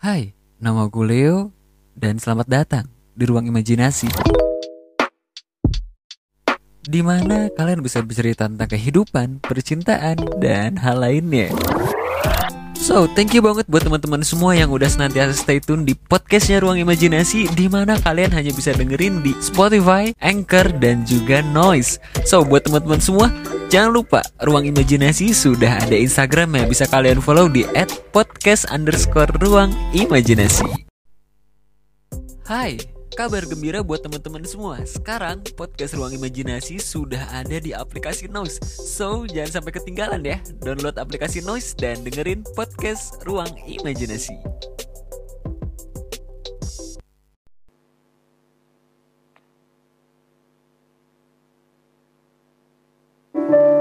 Hai, nama gue Leo dan selamat datang di ruang imajinasi. Di mana kalian bisa bercerita tentang kehidupan, percintaan, dan hal lainnya. So, thank you banget buat teman-teman semua yang udah senantiasa stay tune di podcastnya Ruang Imajinasi di mana kalian hanya bisa dengerin di Spotify, Anchor, dan juga Noise. So, buat teman-teman semua, jangan lupa Ruang Imajinasi sudah ada Instagram yang bisa kalian follow di @podcast underscore Ruang Imajinasi. Hai, kabar gembira buat teman-teman semua. Sekarang podcast Ruang Imajinasi sudah ada di aplikasi Noise. So, jangan sampai ketinggalan ya. Download aplikasi Noise dan dengerin podcast Ruang Imajinasi. Pada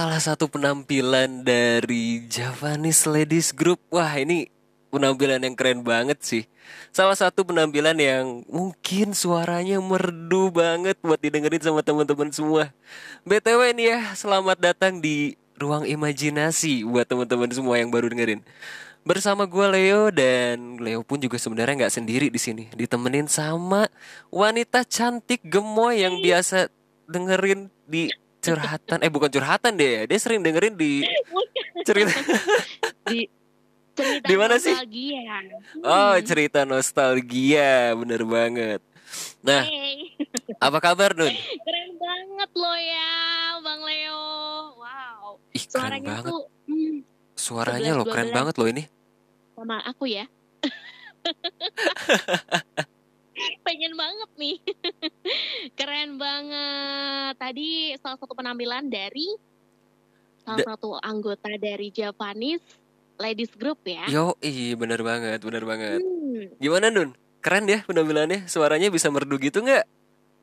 salah satu penampilan dari Javanese Ladies Group. Wah, ini penampilan yang keren banget sih. Salah satu penampilan yang mungkin suaranya merdu banget buat didengerin sama teman-teman semua. BTW nih ya, selamat datang di Ruang Imajinasi buat teman-teman semua yang baru dengerin. Bersama gue Leo dan Leo pun juga sebenarnya nggak sendiri di sini, ditemenin sama wanita cantik gemoy yang biasa dengerin di curhatan. Eh bukan curhatan deh dia sering dengerin di cerita. Di cerita Di mana sih? oh cerita nostalgia. Bener banget. Nah Hey, apa kabar Nun keren banget lo ya, Bang Leo. Wow, ih keren suaranya banget. tuh hmm, suaranya lo keren 11-12. banget lo ini. Sama aku ya. Pengen banget nih. keren banget. Tadi salah satu penampilan dari salah Da- satu anggota dari Japanese Ladies Group ya. yo ih bener banget bener banget Hmm, gimana Nun keren ya penampilannya suaranya bisa merdu gitu nggak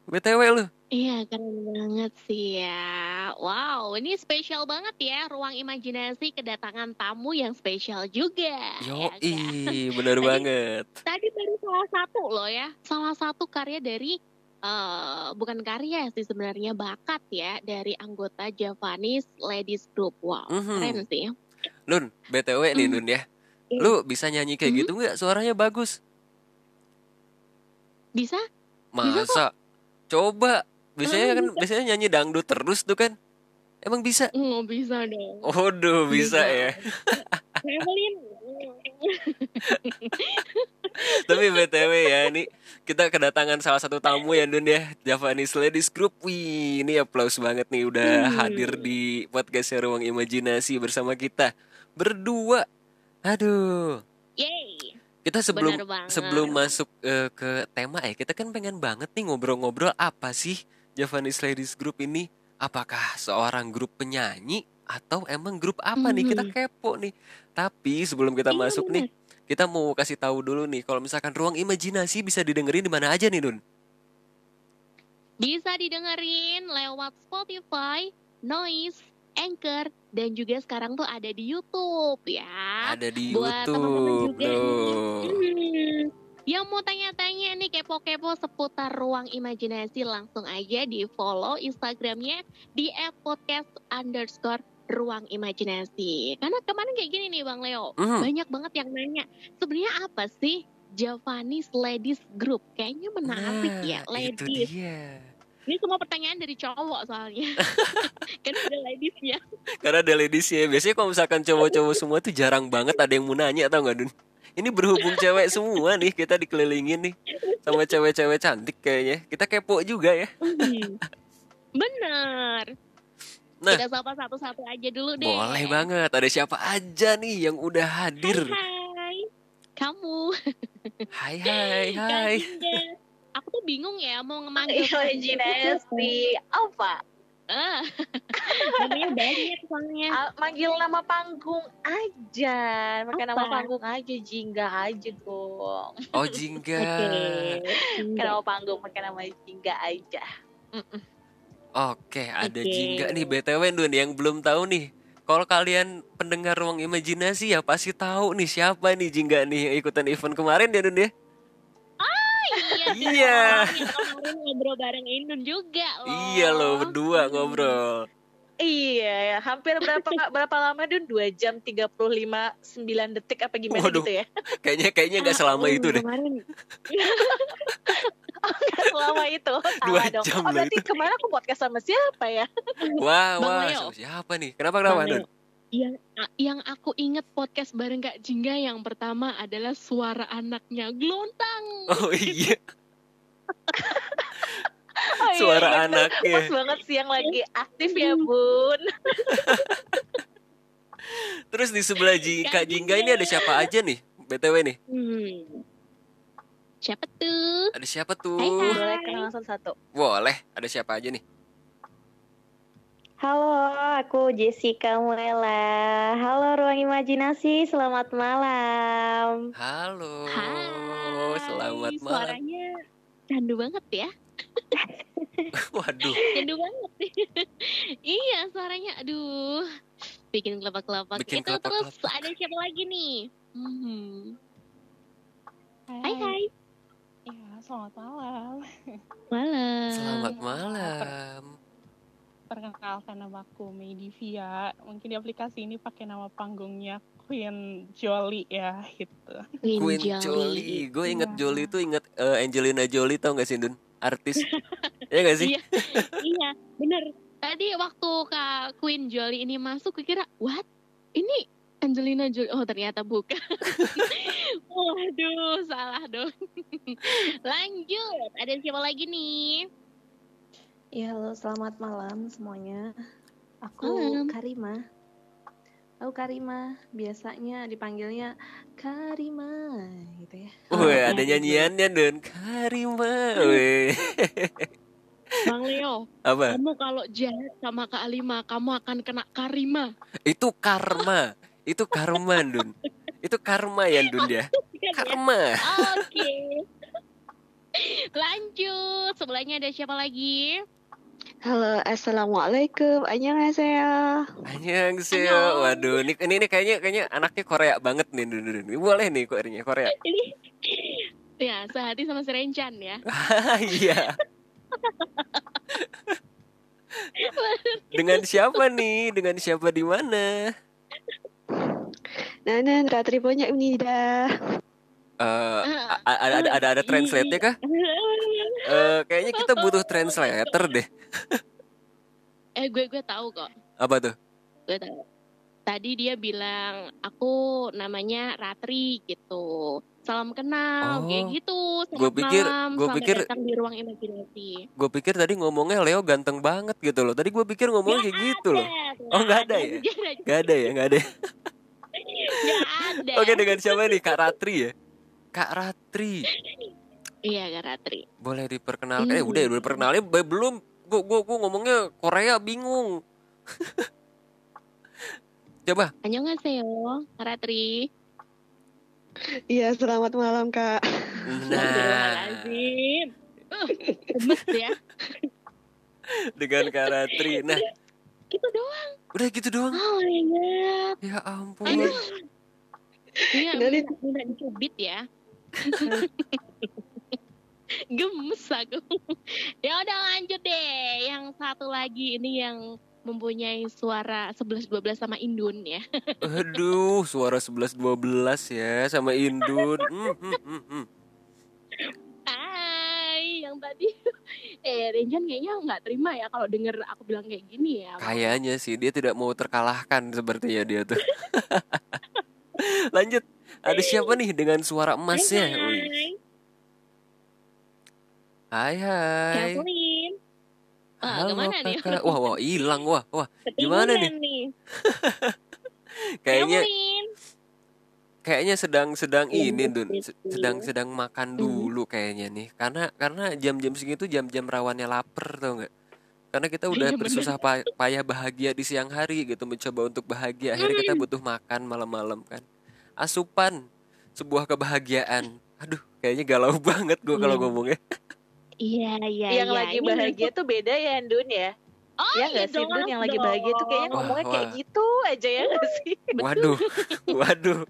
btw lu Iya keren banget sih ya Wow ini spesial banget ya Ruang imajinasi kedatangan tamu yang spesial juga yo ya kan? bener Tadi- banget Tadi baru salah satu loh ya Salah satu karya dari eh, Bukan karya sih sebenarnya Bakat ya Dari anggota Javanese Ladies Group Wow Mhm. keren sih Nun btw nih Hmm. Nun ya Iya. lu bisa nyanyi kayak Hmm. gitu nggak suaranya bagus Bisa? Masa? Coba. Biasanya kan biasanya nyanyi dangdut terus tuh kan. Emang bisa? Nggak bisa dong Waduh, bisa Bisa. ya. Tapi BTW ya, ini kita kedatangan salah satu tamu ya Dun ya, Javanese Ladies Group. Wih, ini applause banget nih udah Hmm. hadir di podcast Ruang Imajinasi bersama kita berdua. Aduh. Yay Kita sebelum sebelum masuk eh, ke tema ya, kita kan pengen banget nih ngobrol-ngobrol apa sih Javanese Ladies Group ini? Apakah seorang grup penyanyi atau emang grup apa nih? Kita Mhm. kepo nih. Tapi sebelum kita Iya, masuk nih, kita mau kasih tahu dulu nih kalau misalkan ruang imajinasi bisa didengerin di mana aja nih, Nun? Bisa didengerin lewat Spotify, Noise, Anchor, dan juga sekarang tuh ada di YouTube ya. Ada di buat YouTube. juga Tuh. Hmm. Yang mau tanya-tanya nih kepo-kepo seputar ruang imajinasi langsung aja di follow Instagramnya di @podcast underscore ruang imajinasi. Karena kemarin kayak gini nih Bang Leo, Mhm. banyak banget yang nanya sebenarnya apa sih Javanese Ladies Group? Kayaknya menarik ya, Nah, itu ladies. dia. Ini semua pertanyaan dari cowok soalnya. kan ada ladiesnya. Karena ada ladies ya. Biasanya kalau misalkan cowok-cowok semua tuh jarang banget ada yang mau nanya tau gak Dun? Ini berhubung cewek semua nih kita dikelilingin nih sama cewek-cewek cantik kayaknya. Kita kepo juga ya. Hmm. Bener. Nah. Kita sapa satu-satu aja dulu deh. Boleh banget. Ada siapa aja nih yang udah hadir? Hai, kamu. Hai hai hai. Aku tuh bingung ya mau ngemanggil Imajinasi apa? Ah, namanya banyak soalnya. Ah, manggil nama panggung aja, pakai nama panggung aja, jingga aja dong. Oh Jingga. Oke. Pakai nama panggung, pakai nama jingga aja. Oke, ada Oke. Jingga nih BTW Dun yang belum tahu nih. Kalau kalian pendengar ruang imajinasi ya pasti tahu nih siapa nih Jingga nih yang ikutan event kemarin ya Dun ya. Iya. Kemarin ngobrol bareng Inun juga loh. Iya loh berdua ngobrol. Iya, hampir berapa berapa lama dun? 2 jam 35 9 detik apa gimana Waduh. gitu ya? Kayaknya kayaknya nggak selama itu deh. Kemarin Selama itu. Dua Salah dong. jam Oh, berarti kemarin aku podcast sama siapa ya? Wah, Bang wah, Leo. sama siapa nih? Kenapa kenapa Bang Dun? Leo, yang yang aku inget podcast bareng Kak Jingga yang pertama adalah suara anaknya Glontang. Oh iya, Oh, iya, suara iya, anaknya. Pas banget sih yang lagi aktif ya bun. Terus di sebelah Ji- Kak Jingga ini ada siapa aja nih? BTW nih. Hmm. Siapa tuh? Ada siapa tuh? Hai, hai. Boleh kenalan satu. Boleh, ada siapa aja nih? Halo, aku Jessica Muela. Halo Ruang Imajinasi, selamat malam. Halo. Hai. Selamat malam. Suaranya candu banget ya. Waduh. Jandu banget. iya, suaranya aduh. Bikin kelepak-kelepak. Bikin Itu terus kelepak-kelepak. ada siapa lagi nih? Hmm. Hai, Hai hai. Ya, selamat malam. Malam. Selamat malam. Perkenalkan nama aku Medivia. Mungkin di aplikasi ini pakai nama panggungnya Queen Jolie ya, gitu. Queen Jolie. Gue inget Iya. Jolie tuh inget eh, Angelina Jolie tau gak sih Dun? Artis. Iya gak sih? Iya, iya, bener. Tadi waktu Kak Queen Jolie ini masuk, gue kira, what? Ini Angelina Jolie. Oh, ternyata bukan. Waduh, salah dong. Lanjut, ada siapa lagi nih? Ya, halo, selamat malam semuanya. Aku Malam. Karima. Aku Karima, biasanya dipanggilnya Karima gitu ya. Wih, ada nyanyiannya Dun. Karima. Wih. Bang Leo, Apa? kamu kalau jahat sama Kak Alima, kamu akan kena karima. Itu karma. Itu karma Dun. Itu karma ya Dun ya. Karma. Oke. Lanjut, sebelahnya ada siapa lagi? Halo, assalamualaikum, annyeonghaseyo. saya. Waduh, ini, ini, ini kayaknya kayaknya anaknya Korea banget nih, dun, dun, Ini Boleh nih koreanya Korea. Ini, ya sehati sama Serencan ya. Iya. Dengan siapa nih? Dengan siapa di mana? Nah, nah, Nenek, terima banyak ini dah. Uh, ada ada ada, ada translate-nya kah? Uh, kayaknya kita butuh translator deh. eh gue gue tahu kok. Apa tuh? Gue tahu. Tadi dia bilang aku namanya Ratri gitu. Salam kenal oh, kayak gitu. Gue pikir gue pikir di ruang imajinasi. Gue pikir tadi ngomongnya Leo ganteng banget gitu loh. Tadi gue pikir ngomongnya kayak gitu loh. Oh ya? nggak ada, ya? Nggak ada ya, nggak ada. Gak ada. Oke dengan siapa nih Kak Ratri ya? Kak Ratri. Iya, Kak Ratri. Boleh diperkenalkan? Eh Hmm. udah udah perkenalin Be- belum? Gue gue gue ngomongnya Korea bingung. Coba. Annyeonghaseyo, Kak Ratri. Iya, selamat malam, Kak. Nah, gemes ya. dengan Kak Ratri. Nah, Gitu doang. udah gitu doang. Oh my god. Ya ampun. Aduh. Iya, minta dicubit ya. Gemes aku. ya udah lanjut deh. Yang satu lagi ini yang mempunyai suara 11-12 sama Indun ya. Aduh, suara 11 12 ya sama Indun. Hmm. Hai, yang tadi. eh, Renjan kayaknya nggak terima ya kalau denger aku bilang kayak gini ya. Kayaknya sih dia tidak mau terkalahkan sepertinya dia tuh. Lanjut. Ada siapa nih dengan suara emasnya? Hai, Hai hai. Kathleen. Wah, Halo nih? kakak. Wah wah hilang wah wah. Gimana nih? Nih? Kayaknya kayaknya sedang sedang Iya, ini Dun. betul. Se- Sedang sedang makan dulu kayaknya nih. Karena karena jam-jam segitu jam-jam rawannya lapar tau nggak? Karena kita udah bersusah pa- payah bahagia di siang hari gitu mencoba untuk bahagia. Akhirnya kita butuh makan malam-malam kan. Asupan sebuah kebahagiaan. Aduh, kayaknya galau banget gua kalau Iya. ngomongnya. Iya, iya, yang iya. lagi Ini bahagia tuh beda ya Dun ya Oh, ya iya nggak sih Dun yang lagi bahagia tuh kayaknya Wah, ngomongnya kayak wah. gitu aja ya nggak sih Waduh, waduh.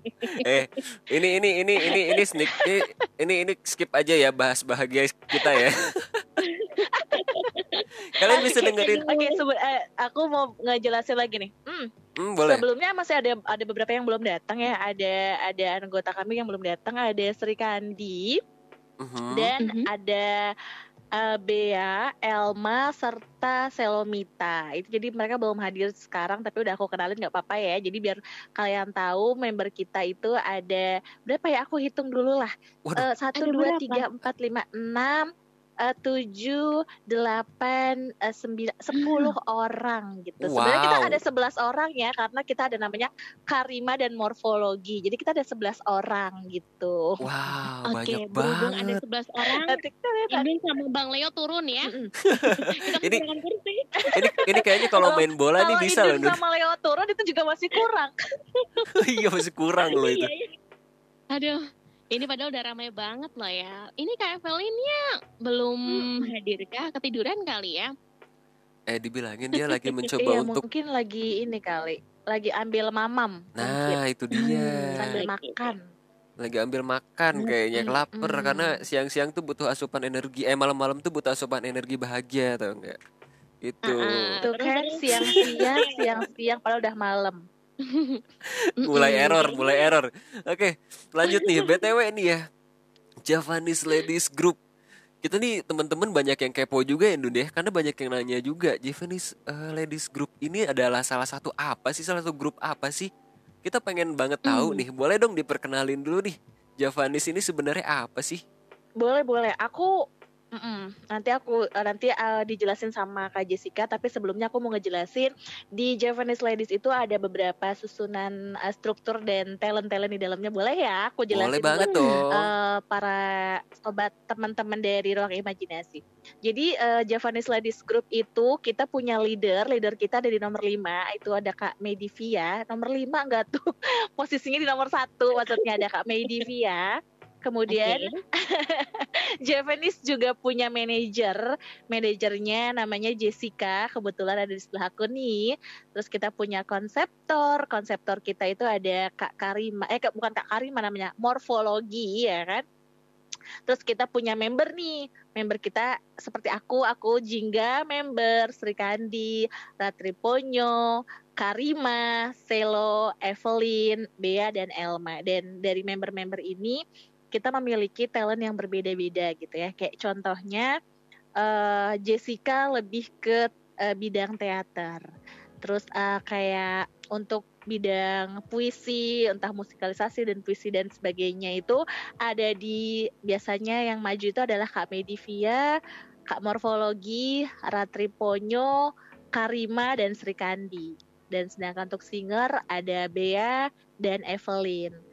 Eh, ini ini ini ini ini sneak ini ini, ini skip aja ya bahas bahagia kita ya. Kalian bisa dengerin, oke sebe- eh, aku mau ngejelasin lagi nih hmm, hmm, boleh. sebelumnya masih ada ada beberapa yang belum datang ya ada ada anggota kami yang belum datang ada Sri Kandi Mhm. dan Mhm. ada uh, Bea, Elma, serta Selomita. Itu jadi mereka belum hadir sekarang, tapi udah aku kenalin nggak apa-apa ya. Jadi biar kalian tahu member kita itu ada berapa ya? Aku hitung dulu lah. Waduh. Eh, Satu, dua, tiga, empat, lima, enam, tujuh, delapan, eh, sembilan, sepuluh orang gitu. Sebenarnya kita Wow. ada sebelas orang ya, karena kita ada namanya Karima dan Morfologi. Jadi kita ada sebelas orang gitu. Wow, Oke, banyak berhubung ada banget. 11 orang, Nanti kita lihat Indun sama Bang Leo turun ya. Kita Ini-. Ini ini kayaknya kalau main bola nih Kalau bisa loh. Nun. sama Leo turun itu juga masih kurang. iya masih kurang loh itu. Iya, iya. Aduh, Ini padahal udah ramai banget loh ya. Ini Kak Evelinnya belum hadir kah? Ketiduran kali ya? Eh dibilangin dia lagi mencoba Iya, untuk mungkin lagi ini kali, lagi ambil mamam. mungkin. Nah, itu dia. sambil Lagi. makan. Lagi ambil makan kayaknya kelaper mm. karena siang-siang tuh butuh asupan energi. Eh malam-malam tuh butuh asupan energi bahagia tau enggak? Itu. Ah, Tuh terus, kan siang-siang, siang-siang padahal udah malam. mulai error, mulai error. Oke, lanjut nih. BTW nih ya. Javanese Ladies Group. Kita nih teman-teman banyak yang kepo juga ya Dun ya Karena banyak yang nanya juga Javanese eh, Ladies Group ini adalah salah satu apa sih Salah satu grup apa sih Kita pengen banget tahu Hmm. nih Boleh dong diperkenalin dulu nih Javanese ini sebenarnya apa sih Boleh, boleh. Aku mm-mm, nanti aku eh, nanti eh, dijelasin sama Kak Jessica, tapi sebelumnya aku mau ngejelasin di Japanese Ladies itu ada beberapa susunan eh, struktur dan talent-talent di dalamnya. Boleh ya? Aku jelasin Boleh banget buat dong eh, para sobat teman-teman dari ruang imajinasi. Jadi eh, Javanese Ladies Group itu kita punya leader, leader kita ada di nomor 5 itu ada Kak Medivia. Nomor 5 enggak tuh posisinya di nomor satu maksudnya ada Kak Medivia. Kemudian Javanese juga punya manajer, manajernya namanya Jessica, kebetulan ada di sebelah aku nih. Terus kita punya konseptor, konseptor kita itu ada Kak Karima, eh bukan Kak Karima namanya, morfologi ya kan. Terus kita punya member nih, member kita seperti aku, aku Jingga member, Sri Kandi, Ratri Ponyo, Karima, Selo, Evelyn, Bea dan Elma. Dan dari member-member ini kita memiliki talent yang berbeda-beda gitu ya. Kayak contohnya eh, Jessica lebih ke eh, bidang teater. Terus eh, kayak untuk bidang puisi, entah musikalisasi dan puisi dan sebagainya itu ada di biasanya yang maju itu adalah Kak Medivia, Kak Morfologi, Ratri Ponyo, Karima dan Sri Kandi. Dan sedangkan untuk singer ada Bea dan Evelyn.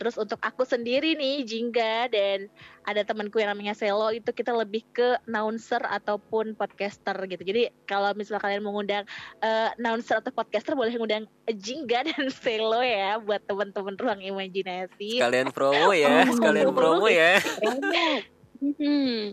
Terus untuk aku sendiri nih Jingga dan ada temanku yang namanya Selo itu kita lebih ke announcer ataupun podcaster gitu. Jadi kalau misalnya kalian mengundang eh, announcer atau podcaster boleh ngundang Jingga dan Selo ya buat teman-teman ruang imajinasi. Sekalian promo ya Sekalian promo ya Hmm.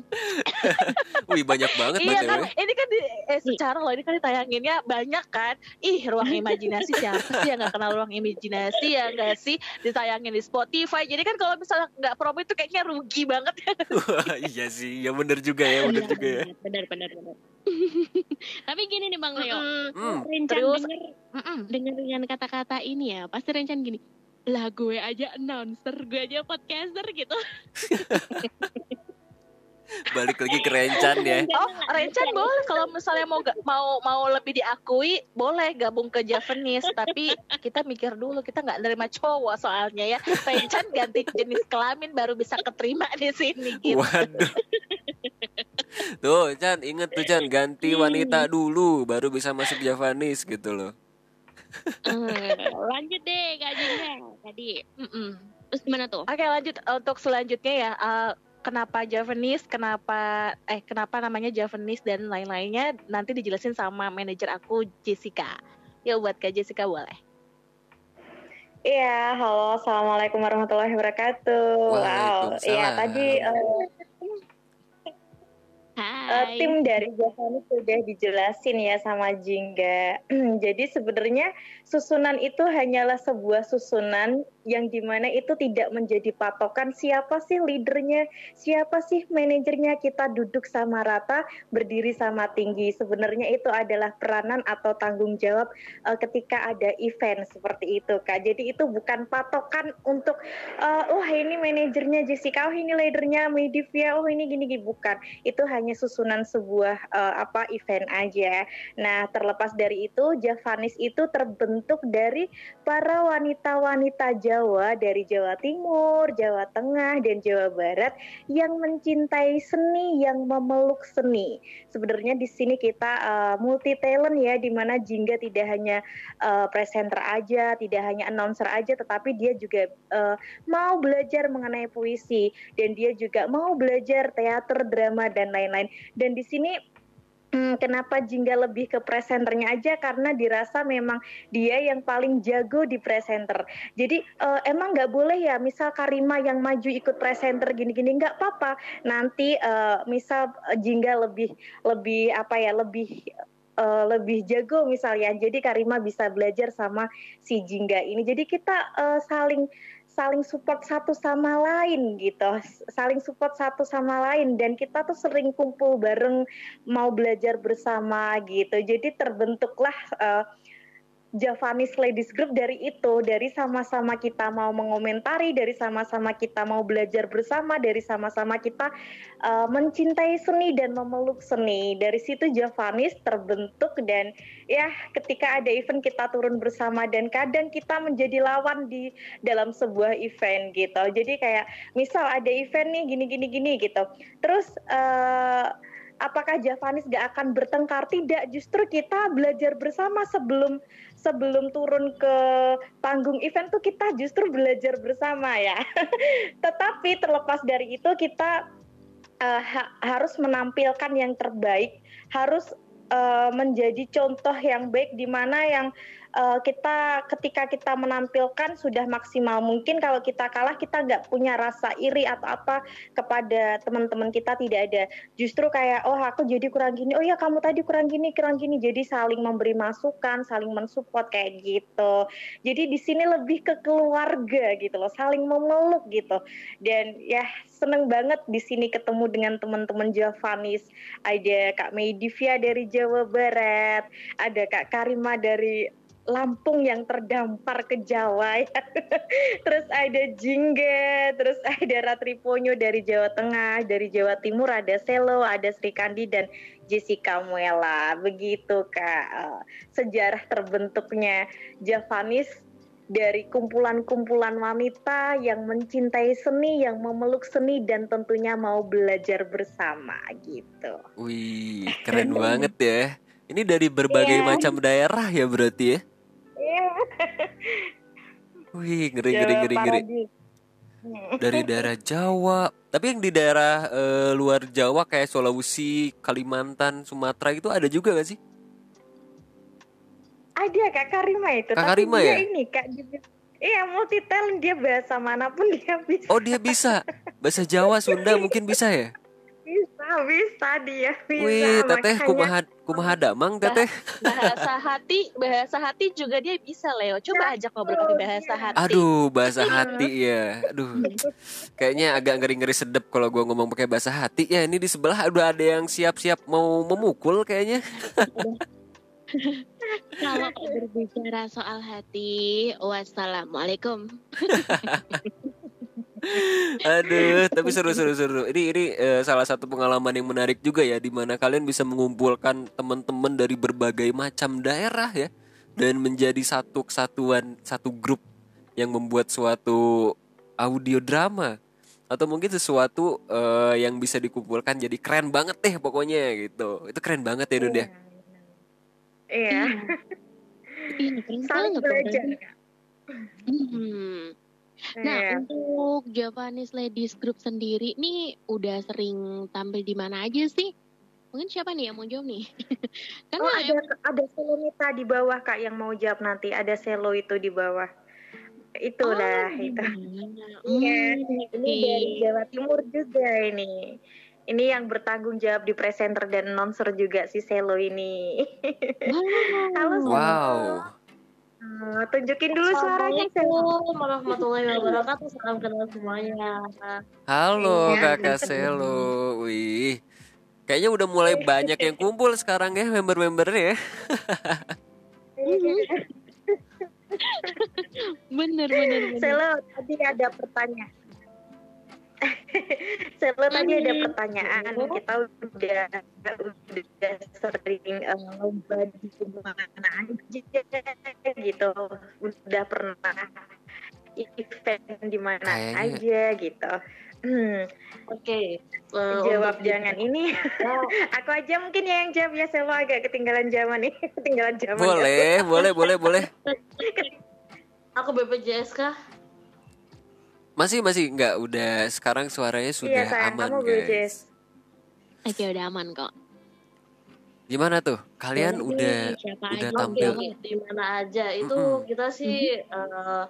Wih banyak banget Iya kan, ini kan di, eh, secara loh ini kan ditayanginnya banyak kan. Ih, ruang imajinasi siapa sih yang nggak kenal ruang imajinasi ya nggak sih ditayangin di Spotify. Jadi kan kalau misalnya nggak promo itu kayaknya rugi banget. Wah, Iya sih Ya bener juga ya Bener juga ya Benar, benar, benar. Tapi gini nih Bang Leo. Hmm, Rencan Terus- denger, Mm-mm. denger dengan kata-kata ini ya, pasti Rencan gini, lah gue aja announcer, gue aja podcaster gitu. Balik lagi ke Rencan ya Oh, Rencan boleh kalau misalnya mau mau mau lebih diakui boleh gabung ke Javanese tapi kita mikir dulu kita nggak nerima cowok soalnya ya Rencan ganti jenis kelamin baru bisa keterima di sini gitu. Waduh Tuh Chan inget tuh Chan Ganti wanita dulu Baru bisa masuk Javanese gitu loh Eh, lanjut deh Kak Jinga tadi. Mm-mm. Terus gimana tuh? Oke lanjut untuk selanjutnya ya eh, kenapa Javanese kenapa eh kenapa namanya Javanese dan lain-lainnya nanti dijelasin sama manajer aku Jessica. Ya buat Kak Jessica boleh. Iya, halo, assalamualaikum warahmatullahi wabarakatuh. Wow, iya tadi eh, eh, Hai. tim dari Javanese sudah dijelasin ya sama Jingga. Jadi sebenarnya susunan itu hanyalah sebuah susunan yang di mana itu tidak menjadi patokan siapa sih leadernya, siapa sih manajernya. Kita duduk sama rata, berdiri sama tinggi. Sebenarnya itu adalah peranan atau tanggung jawab eh, ketika ada event seperti itu, Kak. Jadi itu bukan patokan untuk eh, oh ini manajernya Jessica, oh ini leadernya Medivia, oh ini gini-gini bukan. Itu hanya susunan sebuah eh, apa event aja. Nah, terlepas dari itu, Javanis itu terbentuk dari para wanita-wanita Jawa dari Jawa Timur, Jawa Tengah, dan Jawa Barat yang mencintai seni, yang memeluk seni. Sebenarnya di sini kita multi talent ya, di mana Jingga tidak hanya eh, presenter aja, tidak hanya announcer aja, tetapi dia juga eh, mau belajar mengenai puisi dan dia juga mau belajar teater, drama dan lain-lain. Dan di sini Hmm, kenapa Jingga lebih ke presenternya aja karena dirasa memang dia yang paling jago di presenter. Jadi eh, emang nggak boleh ya misal Karima yang maju ikut presenter gini-gini nggak apa-apa. Nanti eh, misal Jingga lebih lebih apa ya lebih eh, lebih jago misalnya. Jadi Karima bisa belajar sama si Jingga ini. Jadi kita eh, saling saling support satu sama lain gitu, saling support satu sama lain dan kita tuh sering kumpul bareng mau belajar bersama gitu. Jadi terbentuklah uh, Javanese Ladies Group dari itu, dari sama-sama kita mau mengomentari, dari sama-sama kita mau belajar bersama, dari sama-sama kita uh, mencintai seni dan memeluk seni. Dari situ Javanese terbentuk dan ya ketika ada event kita turun bersama dan kadang kita menjadi lawan di dalam sebuah event gitu. Jadi kayak misal ada event nih gini-gini gini gitu. Terus uh, apakah Javanis gak akan bertengkar? Tidak, justru kita belajar bersama sebelum sebelum turun ke panggung event tuh kita justru belajar bersama ya. Tetapi terlepas dari itu kita uh, ha harus menampilkan yang terbaik, harus uh, menjadi contoh yang baik di mana yang uh, kita ketika kita menampilkan sudah maksimal mungkin. Kalau kita kalah kita nggak punya rasa iri atau apa kepada teman-teman kita tidak ada. Justru kayak oh aku jadi kurang gini. Oh ya kamu tadi kurang gini kurang gini. Jadi saling memberi masukan saling mensupport kayak gitu. Jadi di sini lebih ke keluarga gitu loh saling memeluk gitu. Dan ya seneng banget di sini ketemu dengan teman-teman Javanis. Ada Kak Medivia dari Jawa Barat ada Kak Karima dari Lampung yang terdampar ke Jawa ya. terus ada Jingga, terus ada Ratriponyo dari Jawa Tengah, dari Jawa Timur ada Selo, ada Sri Kandi dan Jessica Muela. Begitu Kak eh, sejarah terbentuknya Javanis dari kumpulan-kumpulan wanita yang mencintai seni, yang memeluk seni dan tentunya mau belajar bersama gitu. Wih, keren banget ya. Ini dari berbagai yeah. macam daerah ya berarti ya? Wih, ngeri ngeri ngeri ngeri. Dari daerah Jawa, tapi yang di daerah uh, luar Jawa kayak Sulawesi, Kalimantan, Sumatera itu ada juga gak sih? Ada Kak Karima itu. Kak Karima ya? ini Kak Iya multi talent dia bahasa mana pun dia bisa. Oh dia bisa bahasa Jawa Sunda mungkin bisa ya? Bisa bisa dia bisa. Wih teteh kumaha kumaha damang teteh. Bahasa hati bahasa hati juga dia bisa Leo. Coba ajak ngobrol pakai bahasa hati. Aduh bahasa hati ya. Aduh kayaknya agak ngeri ngeri sedep kalau gua ngomong pakai bahasa hati ya. Ini di sebelah udah ada yang siap siap mau memukul kayaknya. Kalau berbicara soal hati, wassalamualaikum. Aduh, tapi seru seru seru. Ini ini uh, salah satu pengalaman yang menarik juga ya, di mana kalian bisa mengumpulkan teman-teman dari berbagai macam daerah ya, dan menjadi satu kesatuan, satu grup yang membuat suatu audio drama atau mungkin sesuatu uh, yang bisa dikumpulkan jadi keren banget deh pokoknya gitu. Itu keren banget ya, Duda. Iya. Iya. Iya, Saling belajar. Hmm. Nah, Iya. untuk Japanese Ladies Group sendiri nih udah sering tampil di mana aja sih? Mungkin siapa nih yang mau jawab nih? Kan Oh Karena ada ada Selonita di bawah kak yang mau jawab nanti. Ada Selo itu di bawah. Itulah Oh, itu. Iya, Hmm, ini oke. dari Jawa Timur juga ini. Ini yang bertanggung jawab di presenter dan announcer juga si Selo ini. Halo Selo. Wow. Hmm, tunjukin dulu suaranya. Assalamualaikum warahmatullahi wabarakatuh. Salam kenal semuanya. Halo Iya. Kakak Selo. Wih. Kayaknya udah mulai banyak yang kumpul sekarang ya member-membernya ya. Bener, bener, bener. Selo tadi ada pertanyaan. Selo tadi ada pertanyaan. Kita udah udah sering eh, lomba di mana aja gitu. Udah pernah event di mana Kayaknya- aja gitu. Hmm, Oke. eh, jawab untuk- jangan ini. Oh, Aku aja mungkin ya yang jawab ya Selo agak ketinggalan zaman nih. ketinggalan zaman. Boleh, boleh, boleh, boleh. aku BPJS kah? Masih masih nggak udah sekarang suaranya sudah Iya sayang aman kamu guys. Oke, udah aman kok. Gimana tuh? Kalian Boleh udah udah aja tampil nih? di mana aja itu Mm-mm. kita sih eh,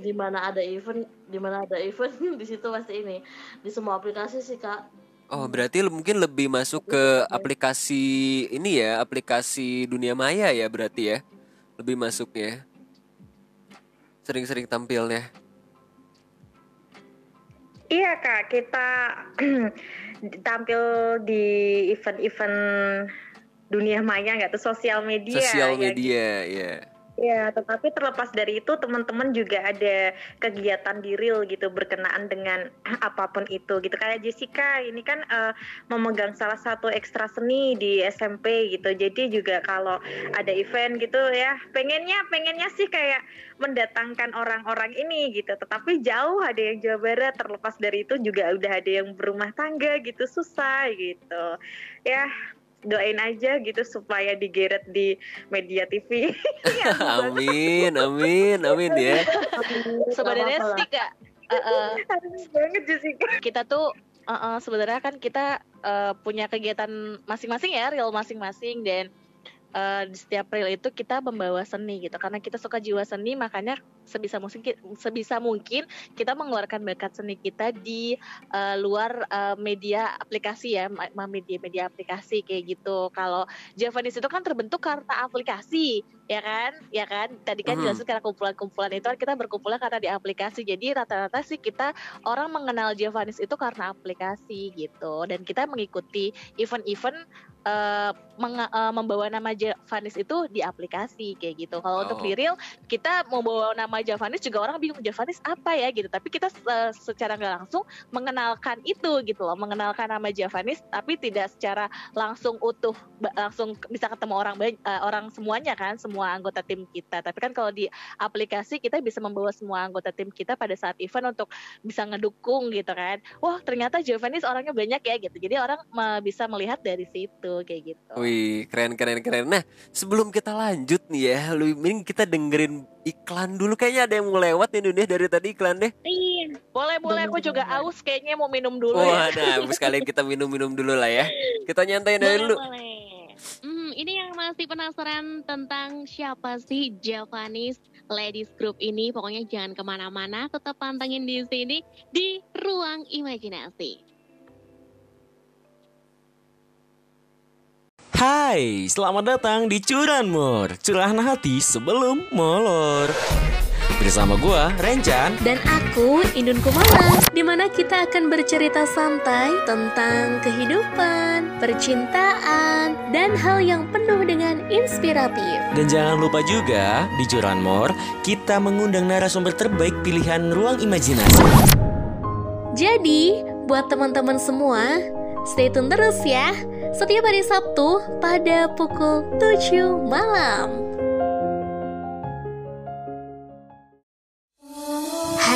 di mana ada event di mana ada event di situ pasti ini di semua aplikasi sih kak Oh, berarti mungkin lebih masuk ke aplikasi ini ya, aplikasi dunia maya ya berarti ya. Lebih masuknya. Sering-sering tampilnya. Iya kak, kita tampil di event-event dunia maya nggak tuh sosial media. Sosial ya media, ya. Ya, tetapi terlepas dari itu teman-teman juga ada kegiatan di real gitu berkenaan dengan apa pun itu gitu. Kayak Jessica ini kan eh, memegang salah satu ekstra seni di SMP gitu. Jadi juga kalau ada event gitu ya, pengennya pengennya sih kayak mendatangkan orang-orang ini gitu. Tetapi jauh ada yang Jawa Barat, terlepas dari itu juga udah ada yang berumah tangga gitu, susah gitu. Ya, doain aja gitu supaya digeret di media TV. Ya, Amin, amin, amin ya. Sebenarnya sih kak, banget Jessica. kita tuh eh, eh, sebenarnya kan kita eh, punya kegiatan masing-masing ya, real masing-masing dan eh, di setiap reel itu kita membawa seni gitu. Karena kita suka jiwa seni, makanya sebisa mungkin sebisa mungkin kita mengeluarkan bakat seni kita di eh, luar eh, media aplikasi ya, ma- media-media aplikasi kayak gitu. Kalau Javanese itu kan terbentuk karena aplikasi, ya kan? Ya kan? Tadi kan Mhm. jelasin karena kumpulan-kumpulan itu kan kita berkumpulan karena di aplikasi. Jadi rata-rata sih kita orang mengenal Javanese itu karena aplikasi gitu. Dan kita mengikuti event-event eh, menge- eh, membawa nama Javanese itu di aplikasi kayak gitu. Kalau untuk Oh. di real kita mau bawa Javanese juga orang bingung Javanese apa ya gitu. Tapi kita eh, secara nggak langsung mengenalkan itu gitu loh, mengenalkan nama Javanese tapi tidak secara langsung utuh langsung bisa ketemu orang banyak orang semuanya kan, semua anggota tim kita. Tapi kan kalau di aplikasi kita bisa membawa semua anggota tim kita pada saat event untuk bisa ngedukung gitu kan. Wah, ternyata Javanese orangnya banyak ya gitu. Jadi orang bisa melihat dari situ kayak gitu. Wih, keren keren keren. Nah, sebelum kita lanjut nih ya, lu mending kita dengerin iklan dulu. Kayaknya ada yang mau lewat nih dunia dari tadi iklan deh. Iya. Boleh, boleh aku juga aus kayaknya mau minum dulu Wah, ya. nah, sekalian kita minum-minum dulu lah ya. Kita nyantai dulu. boleh. Hmm, ini yang masih penasaran tentang siapa sih Javanese Ladies Group ini? Pokoknya jangan ke mana-mana, tetap pantengin di sini di Ruang Imajinasi. Hai, selamat datang di Curanmor Curahan hati sebelum molor Bersama gua, Rencan Dan aku, Indun Kumala, di mana kita akan bercerita santai tentang kehidupan, percintaan, dan hal yang penuh dengan inspiratif. Dan jangan lupa juga, di Curanmor Kita mengundang narasumber terbaik pilihan ruang imajinasi Jadi, buat teman-teman semua, stay tune terus ya. Setiap hari Sabtu pada pukul 7 malam.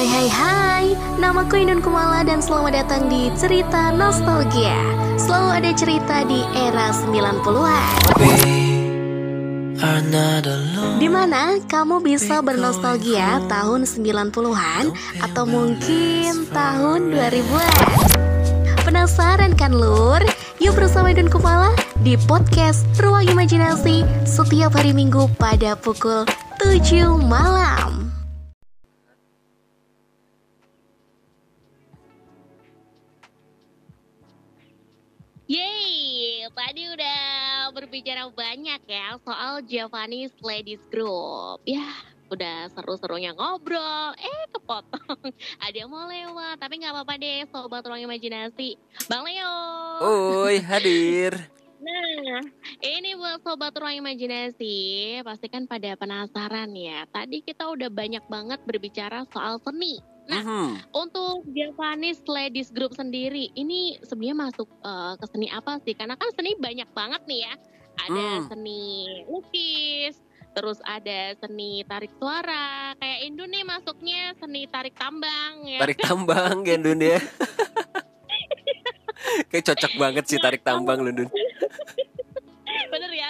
Hai hai hai, namaku Indun Kumala dan selamat datang di Cerita Nostalgia. Selalu ada cerita di era 90-an Di mana kamu bisa bernostalgia tahun 90-an atau mungkin tahun 2000-an Penasaran kan lur? Yuk bersama Indun Kumala di podcast Ruang Imajinasi setiap hari Minggu pada pukul 7 malam tadi udah berbicara banyak ya soal Javanese Ladies Group. Ya, udah seru-serunya ngobrol, eh kepotong. Ada yang mau lewat, tapi nggak apa-apa deh, sobat ruang imajinasi. Bang Leo. Oi, hadir. Nah, ini buat sobat ruang imajinasi, pasti kan pada penasaran ya. Tadi kita udah banyak banget berbicara soal seni. Nah, Mhm. untuk Japanese Ladies Group sendiri, ini sebenarnya masuk eh, ke seni apa sih? Karena kan seni banyak banget nih ya. Ada Hmm. seni lukis, terus ada seni tarik suara. Kayak Indu nih masuknya seni tarik tambang ya. Tarik tambang ya, Dun ya. Kayak cocok banget sih tarik tambang lu, Dun. Bener ya?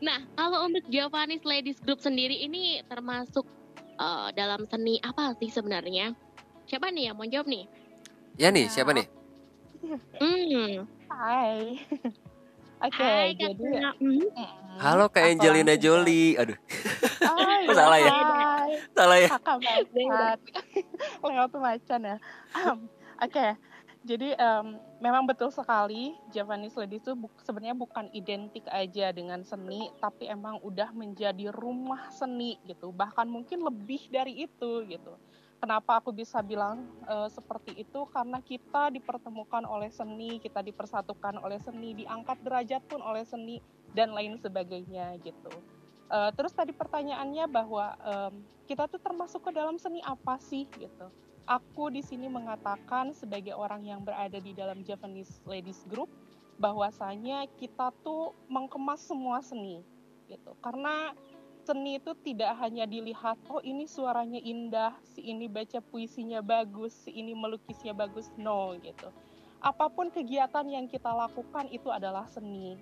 Nah, kalau untuk Japanese Ladies Group sendiri ini termasuk eh, dalam seni apa sih sebenarnya? Siapa nih yang mau jawab nih? Ya nih, siapa nih? Hmm, Hai. Oke, Hai jadi. Mhm. Mm, Halo Kak Angelina Jolie. Aduh, Kok salah ya? hai. salah ya? Kakak tuh macan ya. Oke, jadi em, memang betul sekali Japanese ladies itu bu- sebenarnya bukan identik aja dengan seni, tapi emang udah menjadi rumah seni gitu. Bahkan mungkin lebih dari itu gitu. Kenapa aku bisa bilang eh, seperti itu? Karena kita dipertemukan oleh seni, kita dipersatukan oleh seni, diangkat derajat pun oleh seni dan lain sebagainya gitu. Eh, terus tadi pertanyaannya bahwa em, kita tuh termasuk ke dalam seni apa sih gitu. Aku di sini mengatakan sebagai orang yang berada di dalam Japanese Ladies Group bahwasanya kita tuh mengemas semua seni gitu. Karena seni itu tidak hanya dilihat oh ini suaranya indah, si ini baca puisinya bagus, si ini melukisnya bagus. No gitu. Apa pun kegiatan yang kita lakukan itu adalah seni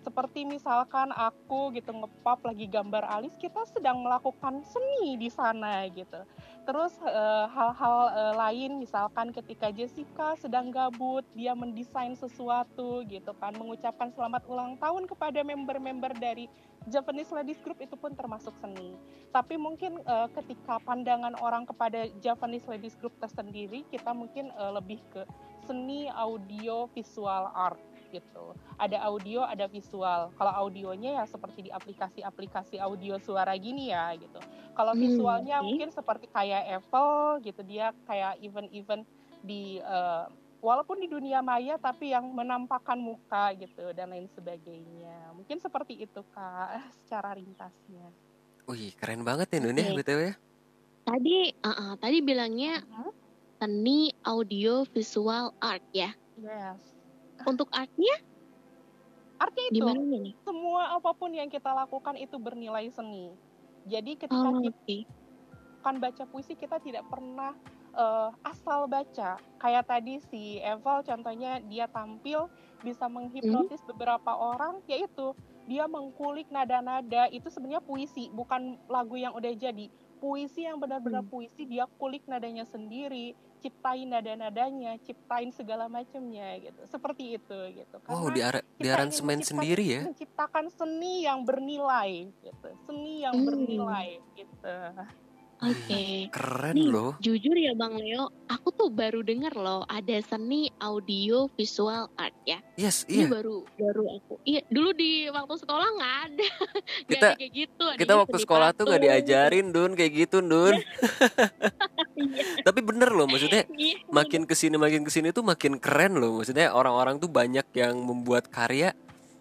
seperti misalkan aku gitu ngepop lagi gambar alis kita sedang melakukan seni di sana gitu. Terus eh, hal-hal eh, lain misalkan ketika Jessica sedang gabut dia mendesain sesuatu gitu kan mengucapkan selamat ulang tahun kepada member-member dari Japanese Ladies Group itu pun termasuk seni. Tapi mungkin eh, ketika pandangan orang kepada Japanese Ladies Group tersendiri kita mungkin lebih ke seni audio visual art gitu. Ada audio, ada visual. Kalau audionya ya seperti di aplikasi-aplikasi audio suara gini ya gitu. Kalau Hmm, visualnya oke. mungkin seperti kayak Apple gitu dia kayak event-event di eh, walaupun di dunia maya tapi yang menampakkan muka gitu dan lain sebagainya. Mungkin seperti itu Kak secara ringkasnya. Wih, keren banget ya Nun ya Oke. BTW ya. Tadi, uh, uh, tadi bilangnya Mhm. seni audio visual art ya. Yes. Untuk artnya Artinya itu gimana nih? semua apa pun yang kita lakukan itu bernilai seni. Jadi ketika Oh, kita oke. kan baca puisi kita tidak pernah eh, asal baca. Kayak tadi si Eval contohnya dia tampil bisa menghipnotis beberapa orang yaitu dia mengkulik nada-nada itu sebenarnya puisi bukan lagu yang udah jadi. Puisi yang benar-benar puisi dia kulik nadanya sendiri, ciptain nada-nadanya, ciptain segala macamnya gitu. Seperti itu gitu. Wow, Karena di, ara- di kita ingin aransemen sendiri ya. menciptakan seni yang bernilai gitu. Seni yang Hmm. bernilai gitu. Oke. Keren Nih, loh. jujur ya Bang Leo, aku tuh baru denger loh ada seni audio visual art ya. Yes, Ini iya. baru baru aku. Iya, dulu di waktu sekolah nggak ada. Kita- ada kayak gitu. Kita adanya waktu sekolah tuh nggak patung. diajarin Dun kayak gitu Dun. Iya. Tapi bener loh maksudnya Iya. makin ke sini makin ke sini tuh makin keren loh maksudnya orang-orang tuh banyak yang membuat karya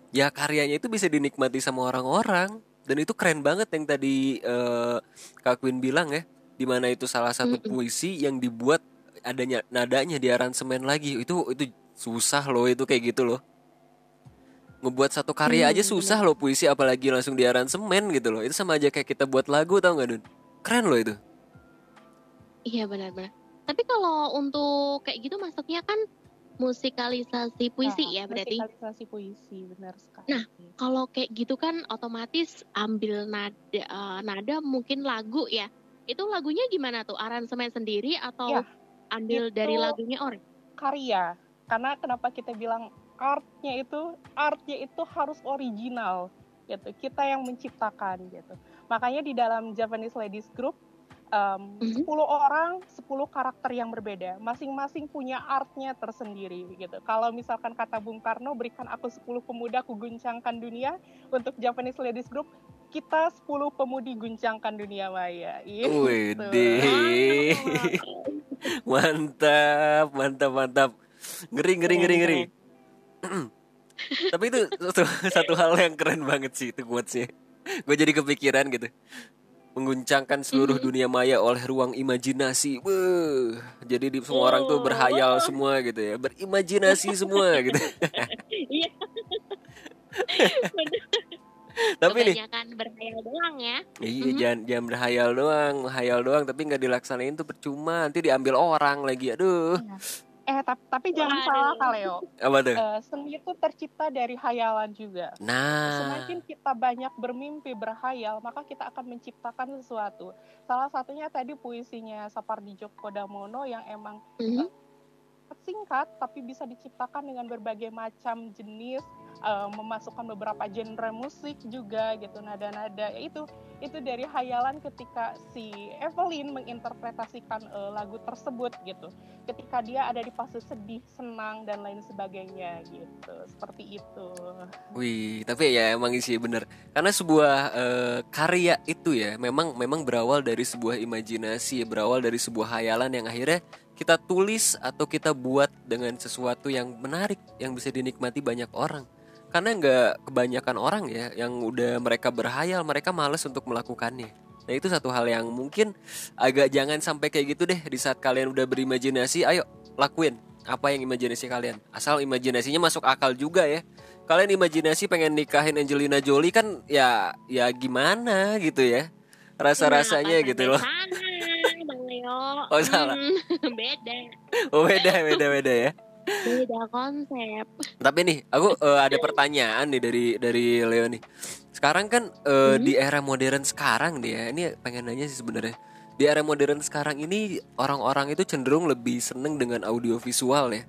ya karyanya itu bisa dinikmati sama orang-orang dan itu keren banget yang tadi eh, Kak Queen bilang ya di mana itu salah satu Mm-mm. puisi yang dibuat adanya nadanya di aransemen lagi. Itu itu susah loh itu kayak gitu loh. Ngebuat satu karya aja Hmm, susah loh puisi apalagi langsung di aransemen gitu loh. Itu sama aja kayak kita buat lagu tau nggak Dun? Keren loh itu. Iya benar-benar. Tapi kalau untuk kayak gitu masuknya kan musikalisasi puisi Nah, ya berarti. Musikalisasi puisi benar sekali. Nah, Kalau kayak gitu kan otomatis ambil nada eh, nada mungkin lagu ya. Itu lagunya gimana tuh? Aransemen sendiri atau Ya, ambil dari lagunya orang? karya. Karena kenapa kita bilang artnya itu artnya itu harus original gitu. Kita yang menciptakan gitu. Makanya di dalam Japanese Ladies Group em, Mhm. 10 orang 10 karakter yang berbeda masing-masing punya artnya tersendiri gitu kalau misalkan kata Bung Karno berikan aku 10 pemuda ku guncangkan dunia untuk Japanese Ladies Group kita 10 pemudi guncangkan dunia maya gitu. Wede. mantap, mantap, mantap. Ngeri, ngeri, ngeri, ngeri. Tapi itu satu, satu hal yang keren banget sih itu quotes-nya. Gue jadi kepikiran gitu. Mengguncangkan seluruh dunia maya oleh ruang imajinasi. Wah, jadi di, semua orang tuh berhayal semua gitu ya. Berimajinasi semua gitu. Iya. Tapi nih, berhayal doang ya. Iya, Mhm. jangan jangan berhayal doang, hayal doang tapi nggak dilaksanain tuh percuma. Nanti diambil orang lagi. Aduh. Eh tapi, tapi jangan Waduh. salah Kaleo Apa tuh? Eh, seni itu tercipta dari hayalan juga Nah, Semakin kita banyak bermimpi berhayal, maka kita akan menciptakan sesuatu. Salah satunya tadi puisinya Sapardi Djoko Damono yang emang Mhm. singkat tapi bisa diciptakan dengan berbagai macam jenis uh, memasukkan beberapa genre musik juga gitu nada-nada ya itu itu dari hayalan ketika si Evelyn menginterpretasikan uh, lagu tersebut gitu ketika dia ada di fase sedih senang dan lain sebagainya gitu seperti itu Wih, tapi ya emang sih bener. Karena sebuah eh, karya itu ya memang memang berawal dari sebuah imajinasi, berawal dari sebuah hayalan yang akhirnya kita tulis atau kita buat dengan sesuatu yang menarik yang bisa dinikmati banyak orang. Karena nggak kebanyakan orang ya yang udah mereka berhayal, mereka males untuk melakukannya. Nah itu satu hal yang mungkin agak jangan sampai kayak gitu deh di saat kalian udah berimajinasi, ayo lakuin apa yang imajinasi kalian. Asal imajinasinya masuk akal juga ya kalian imajinasi pengen nikahin Angelina Jolie kan ya ya gimana gitu ya rasa rasanya gitu loh Sana, Bang Leo. Oh, salah. Hmm, beda. oh beda beda beda ya Beda konsep. tapi nih aku eh, ada pertanyaan nih dari dari Leo nih. Sekarang kan eh, di era modern sekarang nih ya ini pengen nanya sih sebenarnya. Di era modern sekarang ini orang-orang itu cenderung lebih seneng dengan audiovisual ya.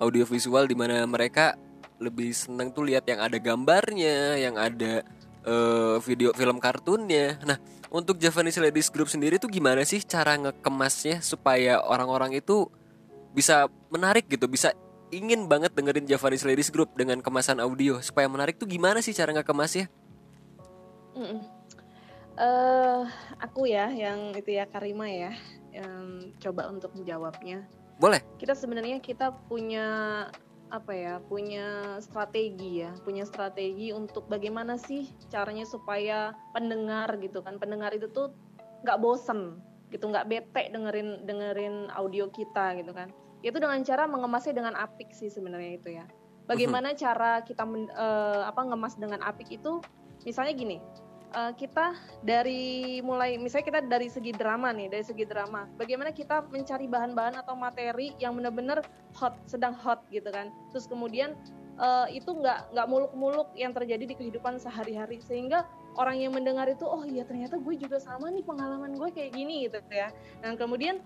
Audiovisual di mana mereka lebih seneng tuh lihat yang ada gambarnya yang ada eh, video film kartunnya. Nah untuk Japanese Ladies Group sendiri tuh gimana sih cara ngekemasnya supaya orang-orang itu bisa menarik gitu bisa ingin banget dengerin Japanese Ladies Group dengan kemasan audio. Supaya menarik tuh gimana sih cara ngekemasnya? Mm-mm. Eh, aku ya yang itu ya Karima ya yang coba untuk menjawabnya. boleh. Kita sebenarnya kita punya apa ya punya strategi ya punya strategi untuk bagaimana sih caranya supaya pendengar gitu kan. Pendengar itu tuh nggak bosen gitu nggak bete dengerin dengerin audio kita gitu kan itu dengan cara mengemasnya dengan apik sih sebenarnya itu ya. Bagaimana cara kita men- eh, apa ngemas dengan apik itu misalnya gini eh, kita dari mulai misalnya kita dari segi drama nih dari segi drama bagaimana kita mencari bahan-bahan atau materi yang benar-benar hot sedang hot gitu kan. Terus kemudian eh, itu nggak nggak muluk-muluk yang terjadi di kehidupan sehari-hari. Sehingga orang yang mendengar itu oh iya ternyata gue juga sama nih pengalaman gue kayak gini gitu ya. Dan kemudian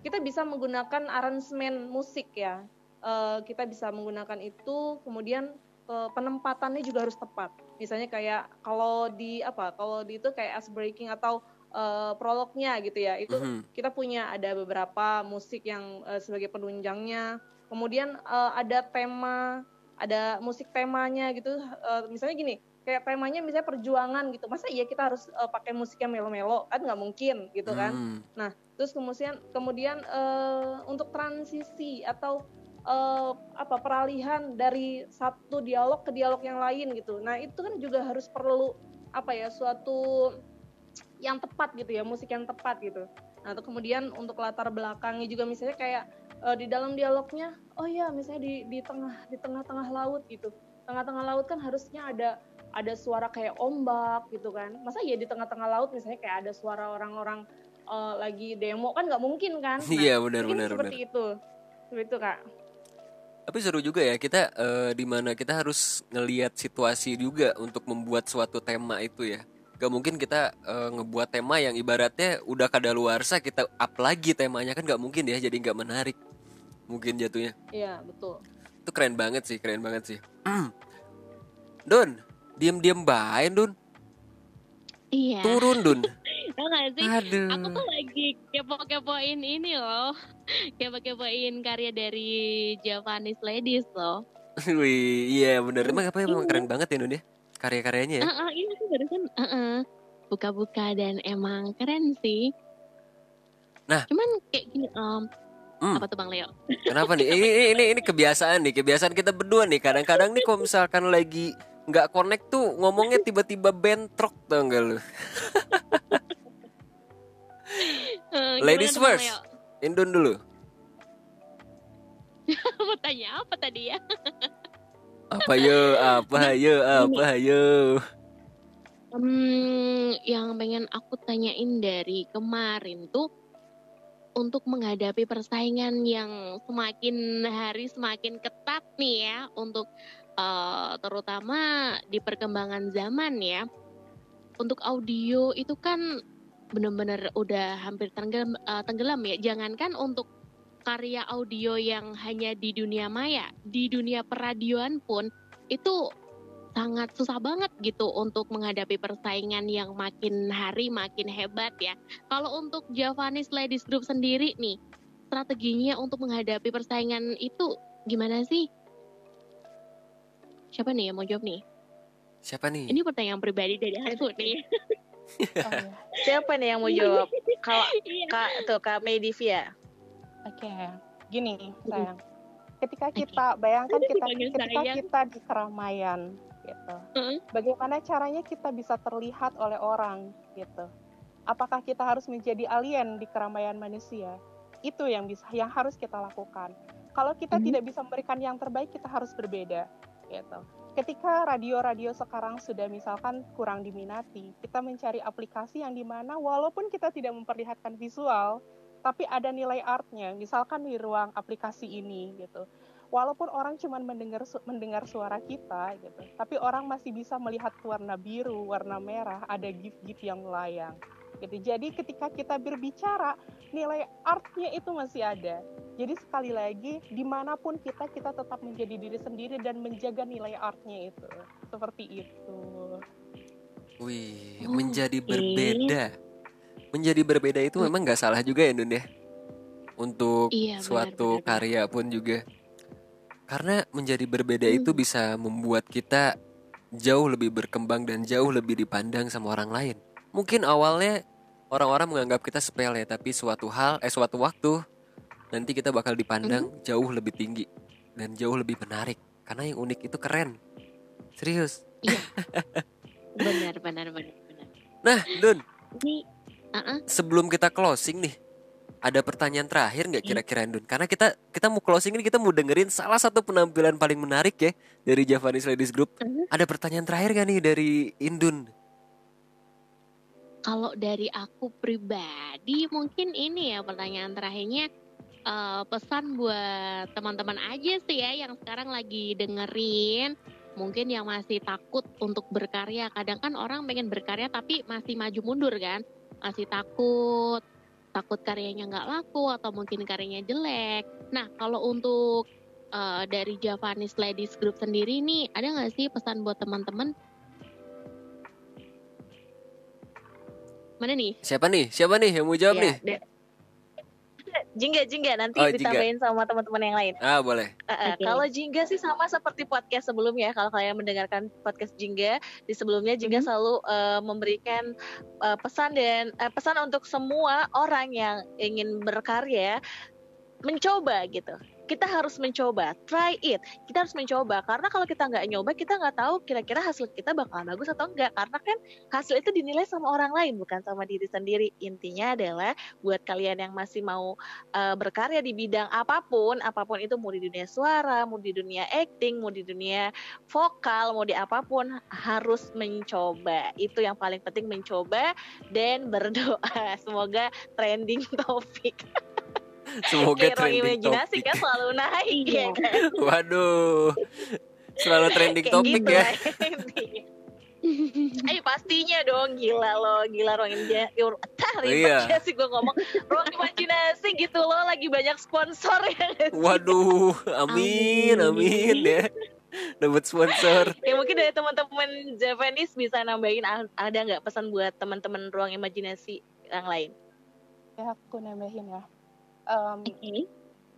kita bisa menggunakan aransemen musik ya. Eh, kita bisa menggunakan itu kemudian eh, penempatannya juga harus tepat. Misalnya kayak kalau di apa kalau di itu kayak as breaking atau eh, prolognya gitu ya. Itu Mhm. kita punya ada beberapa musik yang eh, sebagai penunjangnya. Kemudian eh, ada tema ada musik temanya gitu. Eh, misalnya gini kayak temanya misalnya perjuangan gitu. Masa iya kita harus eh, pakai musik yang melo-melo? Kan nggak mungkin gitu kan. Hmm. Nah, terus kemudian kemudian eh, untuk transisi atau eh, apa peralihan dari satu dialog ke dialog yang lain gitu. Nah, itu kan juga harus perlu apa ya suatu yang tepat gitu ya, musik yang tepat gitu. Nah, terus kemudian untuk latar belakangnya juga misalnya kayak eh, di dalam dialognya, oh ya misalnya di di tengah di tengah-tengah laut gitu. Tengah-tengah laut kan harusnya ada ada suara kayak ombak gitu kan. Masa ya di tengah-tengah laut misalnya kayak ada suara orang-orang eh, lagi demo kan nggak mungkin kan? Nah, Iya, benar, mungkin benar, seperti itu. Seperti itu kak. Tapi seru juga ya kita eh, di mana kita harus ngelihat situasi juga untuk membuat suatu tema itu ya. Gak mungkin kita eh, ngebuat tema yang ibaratnya udah kadaluarsa kita up lagi temanya kan gak mungkin ya jadi nggak menarik. Mungkin jatuhnya. Iya betul. Itu keren banget sih, keren banget sih. Don, diem-diem baik Don. Iya. Turun Don. Tau gak sih? Aduh. Aku tuh lagi kepo-kepoin ini loh. Kepo-kepoin karya dari Japanese Ladies loh. Wih, iya bener. Emang apa emang keren banget ya Don ya? Karya-karyanya ya. Heeh, ini tuh barusan heeh, buka-buka dan emang keren sih. Nah. Cuman kayak gini em, Hmm. apa tuh Bang Leo? Kenapa nih? Ini, ini ini ini kebiasaan nih, kebiasaan kita berdua nih. Kadang-kadang nih kalau misalkan lagi nggak connect tuh ngomongnya tiba-tiba bentrok tau gak lu? Eh, Ladies tuh, first. Leo? Indon dulu. Mau tanya apa tadi ya? Apa yo? Apa yo? Apa yo? Hmm, yang pengen aku tanyain dari kemarin tuh untuk menghadapi persaingan yang semakin hari semakin ketat nih ya untuk eh, terutama di perkembangan zaman ya. Untuk audio itu kan bener-bener udah hampir tenggelam, eh, tenggelam ya. Jangankan untuk karya audio yang hanya di dunia maya, di dunia peradioan pun itu sangat susah banget gitu untuk menghadapi persaingan yang makin hari makin hebat ya. Kalau untuk Javanese Ladies Group sendiri nih, strateginya untuk menghadapi persaingan itu gimana sih? Siapa nih yang mau jawab nih? Siapa nih? Ini pertanyaan pribadi dari aku nih. Oh, ya. Siapa nih yang mau jawab? Kalau Iya. Kak tuh Kak Medivia. Oke, gini sayang. Ketika kita bayangkan kita ketika sayang. kita di keramaian gitu. Bagaimana caranya kita bisa terlihat oleh orang gitu. Apakah kita harus menjadi alien di keramaian manusia? Itu yang bisa yang harus kita lakukan. Kalau kita Mhm. tidak bisa memberikan yang terbaik, kita harus berbeda gitu. Ketika radio-radio sekarang sudah misalkan kurang diminati, kita mencari aplikasi yang di mana walaupun kita tidak memperlihatkan visual, tapi ada nilai artnya misalkan di ruang aplikasi ini gitu walaupun orang cuma mendengar mendengar suara kita gitu tapi orang masih bisa melihat warna biru warna merah ada gift-gift yang melayang gitu jadi ketika kita berbicara nilai artnya itu masih ada jadi sekali lagi di mana pun kita kita tetap menjadi diri sendiri dan menjaga nilai artnya itu seperti itu Wih, Oh, menjadi berbeda. Menjadi berbeda itu memang nggak salah juga ya, Nun ya. Untuk Iya, benar, suatu benar, benar. karya pun juga. Karena menjadi berbeda Hmm. itu bisa membuat kita jauh lebih berkembang dan jauh lebih dipandang sama orang lain. Mungkin awalnya orang-orang menganggap kita sepele, tapi suatu hal, eh suatu waktu nanti kita bakal dipandang Hmm. jauh lebih tinggi dan jauh lebih menarik. Karena yang unik itu keren. Serius. Benar, benar, benar, benar. Nah, Dun, Ini, uh-uh. sebelum kita closing nih, ada pertanyaan terakhir nggak kira-kira Dun? Karena kita kita mau closing ini kita mau dengerin salah satu penampilan paling menarik ya dari Javanese Ladies Group. Mhm. Ada pertanyaan terakhir gak nih dari Indun? Kalau dari aku pribadi mungkin ini ya pertanyaan terakhirnya eh, pesan buat teman-teman aja sih ya yang sekarang lagi dengerin mungkin yang masih takut untuk berkarya. Kadang kan orang pengen berkarya tapi masih maju mundur kan masih takut takut karyanya nggak laku atau mungkin karyanya jelek. Nah kalau untuk eh, dari Javanese Ladies Group sendiri nih ada nggak sih pesan buat teman-teman mana nih Siapa nih? Siapa nih yang mau jawab Ya, nih? de- Jingga, Jingga nanti Oh, Jingga. ditambahin sama teman-teman yang lain. Ah, boleh. Eh, eh, Oke. Kalau Jingga sih sama seperti podcast sebelumnya. Kalau kalian mendengarkan podcast Jingga di sebelumnya, Jingga Mhm. selalu eh, memberikan eh, pesan dan eh, pesan untuk semua orang yang ingin berkarya mencoba gitu. Kita harus mencoba, try it. Kita harus mencoba karena kalau kita nggak nyoba, kita nggak tahu kira-kira hasil kita bakal bagus atau enggak. Karena kan hasil itu dinilai sama orang lain bukan sama diri sendiri. Intinya adalah buat kalian yang masih mau uh, berkarya di bidang apa pun, apa pun itu mau di dunia suara, mau di dunia acting, mau di dunia vokal, mau di apa pun harus mencoba. Itu yang paling penting mencoba dan berdoa. Semoga trending topik. Semoga Kayak ruang trending imajinasi topik. kan selalu naik ya kan. Waduh. Selalu trending Kayak topik gitu ya. lah intinya. Ayo pastinya dong gila lo gila ruang imajinasi Oh, iya. ribet ya sih gue ngomong ruang imajinasi gitu loh lagi banyak sponsor ya? Waduh, amin, amin ya. Dapat sponsor. ya mungkin dari teman-teman Japanese bisa nambahin ah, ada nggak pesan buat teman-teman ruang imajinasi yang lain ya aku nambahin ya Em,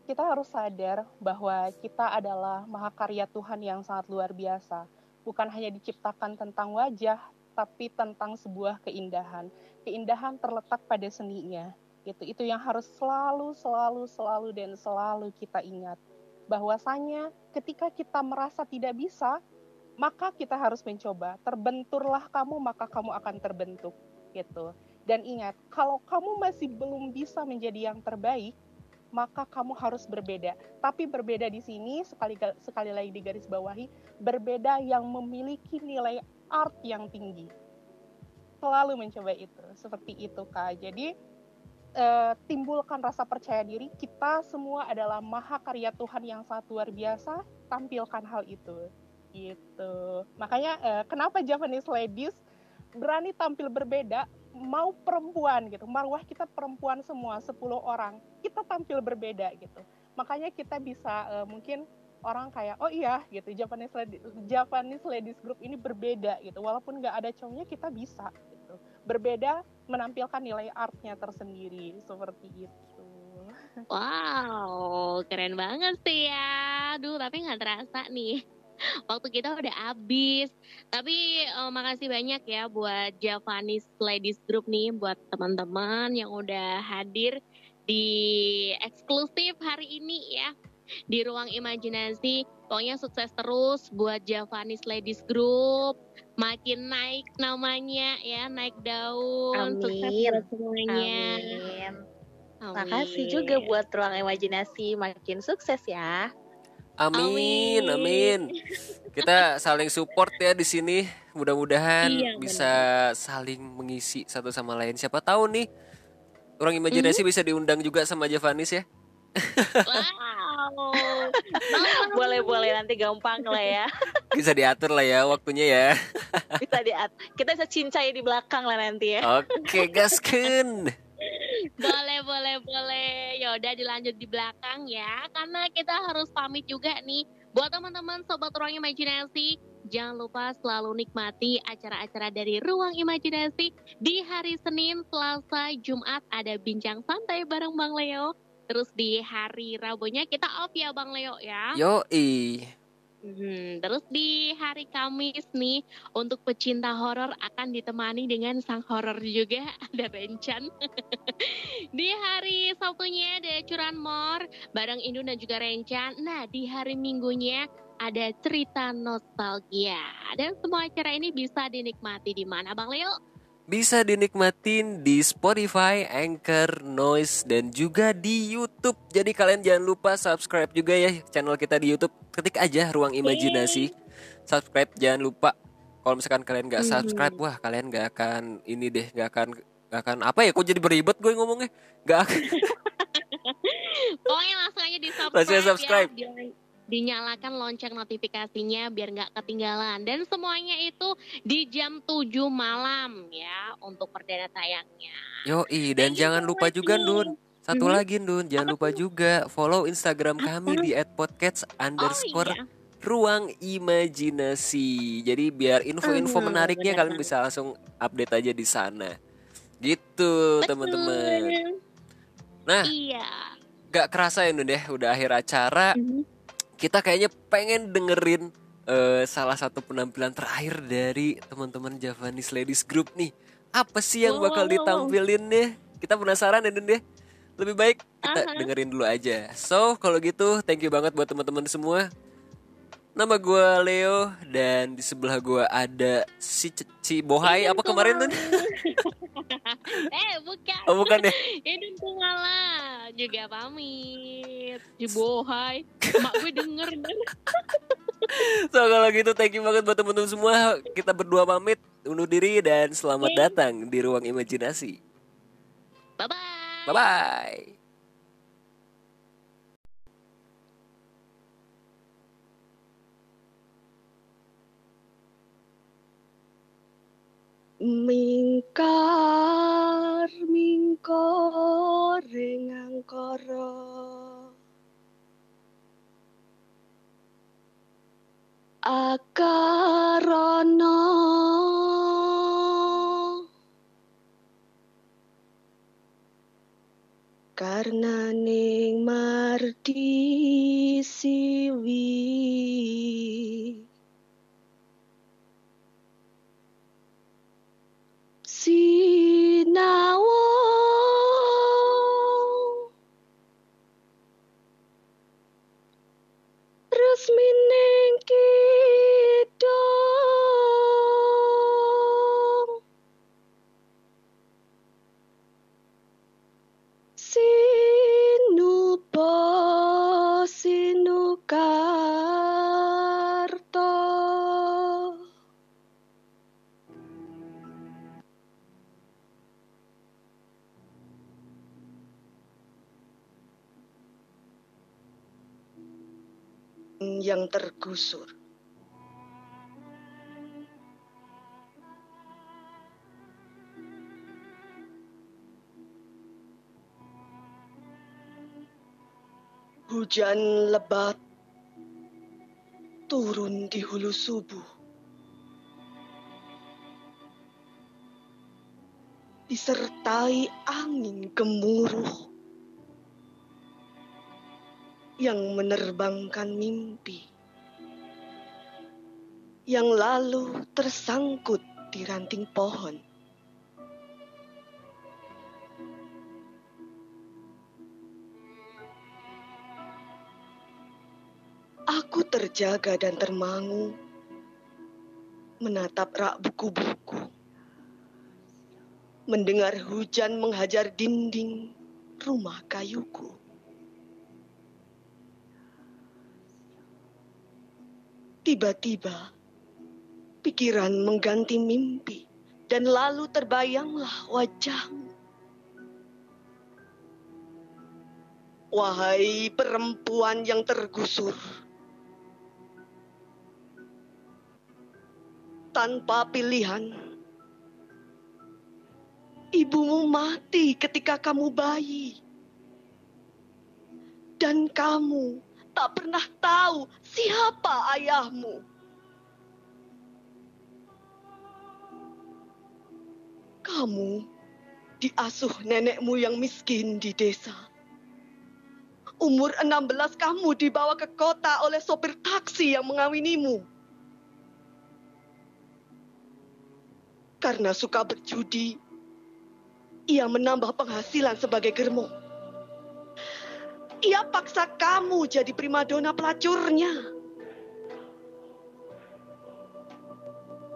kita harus sadar bahwa kita adalah mahakarya Tuhan yang sangat luar biasa. Bukan hanya diciptakan tentang wajah, tapi tentang sebuah keindahan. Keindahan terletak pada seninya. Gitu. Itu yang harus selalu, selalu, selalu dan selalu kita ingat. Bahwasanya ketika kita merasa tidak bisa, maka kita harus mencoba. Terbenturlah kamu, maka kamu akan terbentuk. Gitu. Dan ingat, kalau kamu masih belum bisa menjadi yang terbaik, maka kamu harus berbeda. Tapi berbeda di sini sekali sekali lagi digaris bawahi, berbeda yang memiliki nilai art yang tinggi. Selalu mencoba itu, seperti itu Kak. Jadi eh, timbulkan rasa percaya diri. Kita semua adalah maha karya Tuhan yang sangat luar biasa. Tampilkan hal itu. Gitu. Makanya eh, kenapa Japanese ladies berani tampil berbeda? Mau perempuan gitu. Marwah kita perempuan semua 10 orang. Kita tampil berbeda gitu. Makanya kita bisa eh, mungkin orang kayak oh iya gitu Japanese lady, Japanese ladies group ini berbeda gitu walaupun nggak ada cowoknya kita bisa gitu berbeda menampilkan nilai artnya tersendiri seperti itu Wow, keren banget sih ya. Aduh, tapi nggak terasa nih. Waktu kita udah habis. Tapi eh, makasih banyak ya buat Javanese Ladies Group nih, buat teman-teman yang udah hadir di eksklusif hari ini ya di ruang imajinasi. Pokoknya sukses terus buat Javanese Ladies Group. Makin naik namanya ya, naik daun. Sukses Amin. buat semuanya. Amin. Amin. Makasih juga buat ruang imajinasi makin sukses ya. Amin, amin. Kita saling support ya di sini. Mudah-mudahan Iya, bisa saling mengisi satu sama lain. Siapa tahu nih orang imajinasi bisa diundang juga sama Javanis ya. Wow. Boleh-boleh nanti gampang lah ya. Bisa diatur lah ya waktunya ya. Bisa diat. Kita bisa cincai di belakang lah nanti ya. Oke, gasken. Boleh boleh boleh. Ya udah dilanjut di belakang ya. Karena kita harus pamit juga nih. Buat teman-teman sobat ruang imajinasi jangan lupa selalu nikmati acara-acara dari ruang imajinasi di hari Senin Selasa Jumat ada bincang santai bareng Bang Leo. Terus di hari Rabunya kita off ya Bang Leo ya. Yoi. Hmm, terus di hari Kamis nih untuk pecinta horor akan ditemani dengan sang horor juga ada Rencan. di hari Sabtunya ada Curanmor bareng Indun dan juga Rencan. Nah di hari Minggunya ada cerita nostalgia. Dan semua acara ini bisa dinikmati di mana Bang Leo? Bisa dinikmatin di Spotify, Anchor, Noise, dan juga di YouTube. Jadi kalian jangan lupa subscribe juga ya channel kita di YouTube. Ketik aja Ruang Imajinasi. Subscribe jangan lupa. Kalau misalkan kalian nggak subscribe, wah kalian nggak akan ini deh, nggak akan nggak akan apa ya? Kok jadi beribet gue ngomongnya? Nggak akan. Pokoknya langsung aja di subscribe, Langsung subscribe. ya. Di- dinyalakan lonceng notifikasinya biar nggak ketinggalan. Dan semuanya itu di jam 7 malam ya untuk perdana tayangnya. Yoi, dan jangan lupa juga Ndun. Satu Mhm. lagi Ndun, jangan lupa juga follow Instagram kami di @podcast underscore iya. ruang imajinasi. Jadi biar info-info Hmm, menariknya benar. kalian bisa langsung update aja di sana. Gitu teman-teman. Nah, Iya. gak kerasa ya deh, udah akhir acara. Mhm. Kita kayaknya pengen dengerin eh, salah satu penampilan terakhir dari teman-teman Javanese Ladies Group nih. Apa sih yang bakal ditampilin deh? Kita penasaran ya deh. Lebih baik kita dengerin dulu aja. So, kalau gitu thank you banget buat teman-teman semua. Nama gue Leo dan di sebelah gue ada si si Bohai apa kemarin tuh? eh bukan. Oh bukan ya? Edun Kumala juga pamit. Jibohai. Mak gue denger. So kalau gitu thank you banget buat teman-teman semua. Kita berdua pamit undur diri dan selamat datang di ruang imajinasi. Bye bye. Bye bye. Mingkar mingkor ing angkara Akarana tergusur. Hujan lebat turun di hulu subuh. Disertai angin gemuruh yang menerbangkan mimpi yang lalu tersangkut di ranting pohon. Aku terjaga dan termangu menatap rak buku-buku, mendengar hujan menghajar dinding rumah kayuku. Tiba-tiba, pikiran mengganti mimpi, dan lalu terbayanglah wajahmu. Wahai perempuan yang tergusur, tanpa pilihan, ibumu mati ketika kamu bayi, dan kamu tak pernah tahu siapa ayahmu. Kamu diasuh nenekmu yang miskin di desa. Umur 16 kamu dibawa ke kota oleh sopir taksi yang mengawinimu. Karena suka berjudi, ia menambah penghasilan sebagai germo. Ia paksa kamu jadi primadona pelacurnya.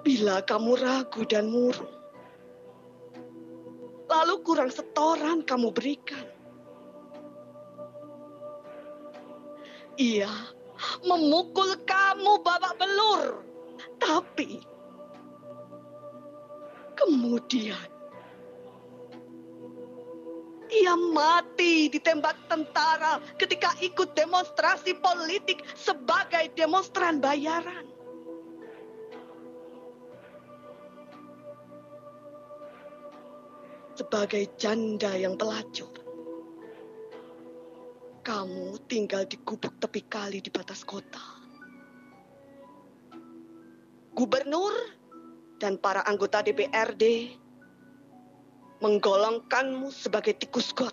Bila kamu ragu dan murung, lalu kurang setoran kamu berikan. Ia memukul kamu babak belur, tapi kemudian ia mati ditembak tentara ketika ikut demonstrasi politik sebagai demonstran bayaran. Sebagai janda yang pelacur, kamu tinggal di gubuk tepi kali di batas kota. Gubernur dan para anggota DPRD menggolongkanmu sebagai tikus got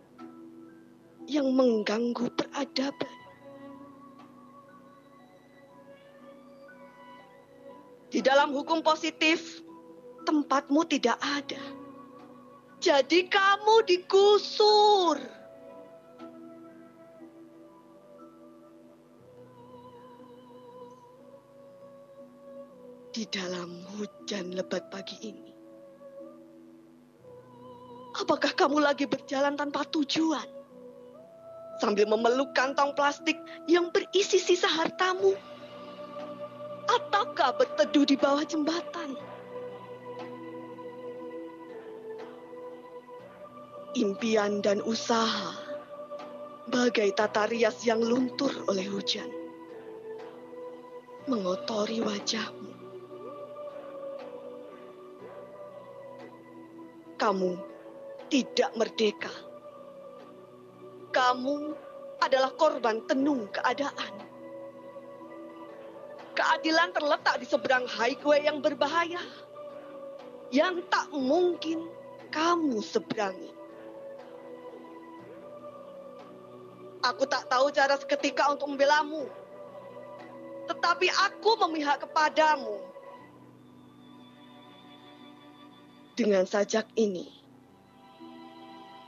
yang mengganggu peradaban. Di dalam hukum positif, tempatmu tidak ada. Jadi kamu digusur. Di dalam hujan lebat pagi ini, Apakah kamu lagi berjalan tanpa tujuan? Sambil memeluk kantong plastik yang berisi sisa hartamu? Ataukah berteduh di bawah jembatan? Impian dan usaha bagai tata rias yang luntur oleh hujan mengotori wajahmu. Kamu tidak merdeka. Kamu adalah korban tenung keadaan. Keadilan terletak di seberang highway yang berbahaya. Yang tak mungkin kamu seberangi. Aku tak tahu cara seketika untuk membelamu. Tetapi aku memihak kepadamu. Dengan sajak ini,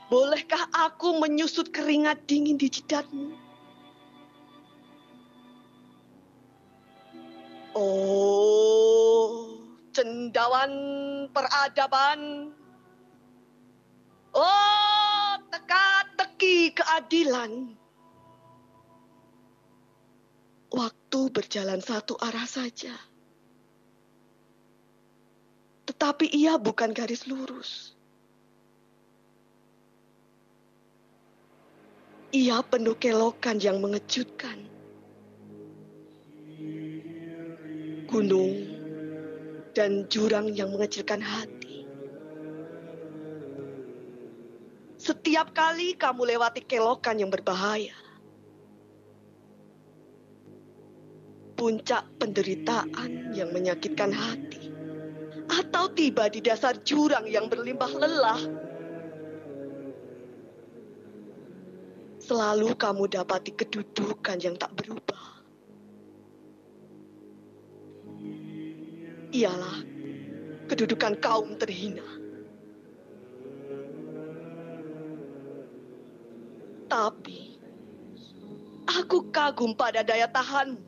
Bolehkah aku menyusut keringat dingin di jidatmu? Oh, cendawan peradaban. Oh, teka-teki keadilan. Waktu berjalan satu arah saja. Tetapi ia bukan garis lurus. Ia penuh kelokan yang mengejutkan. Gunung dan jurang yang mengecilkan hati. Setiap kali kamu lewati kelokan yang berbahaya, puncak penderitaan yang menyakitkan hati, atau tiba di dasar jurang yang berlimpah lelah, selalu kamu dapati kedudukan yang tak berubah. Ialah kedudukan kaum terhina. Tapi, aku kagum pada daya tahanmu.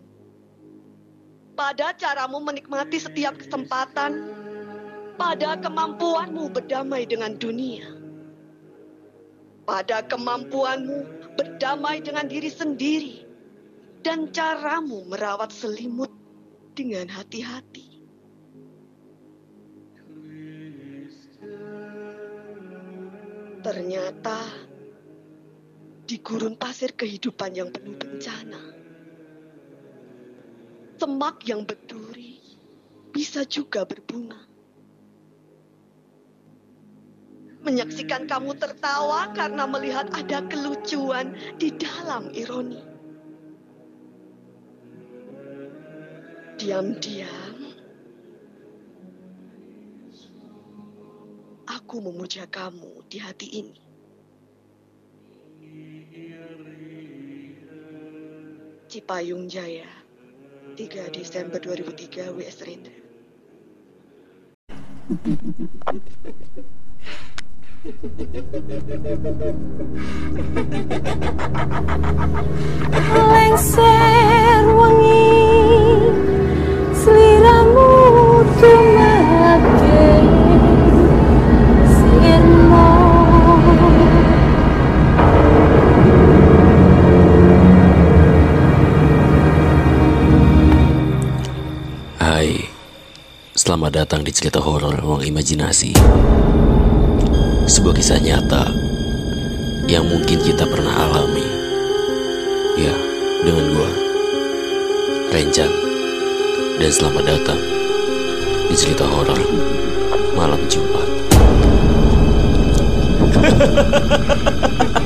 Pada caramu menikmati setiap kesempatan. Pada kemampuanmu berdamai dengan dunia. Pada kemampuanmu berdamai dengan diri sendiri. Dan caramu merawat selimut dengan hati-hati. Ternyata di gurun pasir kehidupan yang penuh bencana. Semak yang berduri bisa juga berbunga. Menyaksikan kamu tertawa karena melihat ada kelucuan di dalam ironi. Diam-diam, aku memuja kamu di hati ini. Cipayung Jaya, 3 Desember 2003 WS Rendra. lengser wengi selamat datang di cerita horor ruang imajinasi. Sebuah kisah nyata yang mungkin kita pernah alami. Ya, dengan gua, Renjan. Dan selamat datang di cerita horor malam Jumat.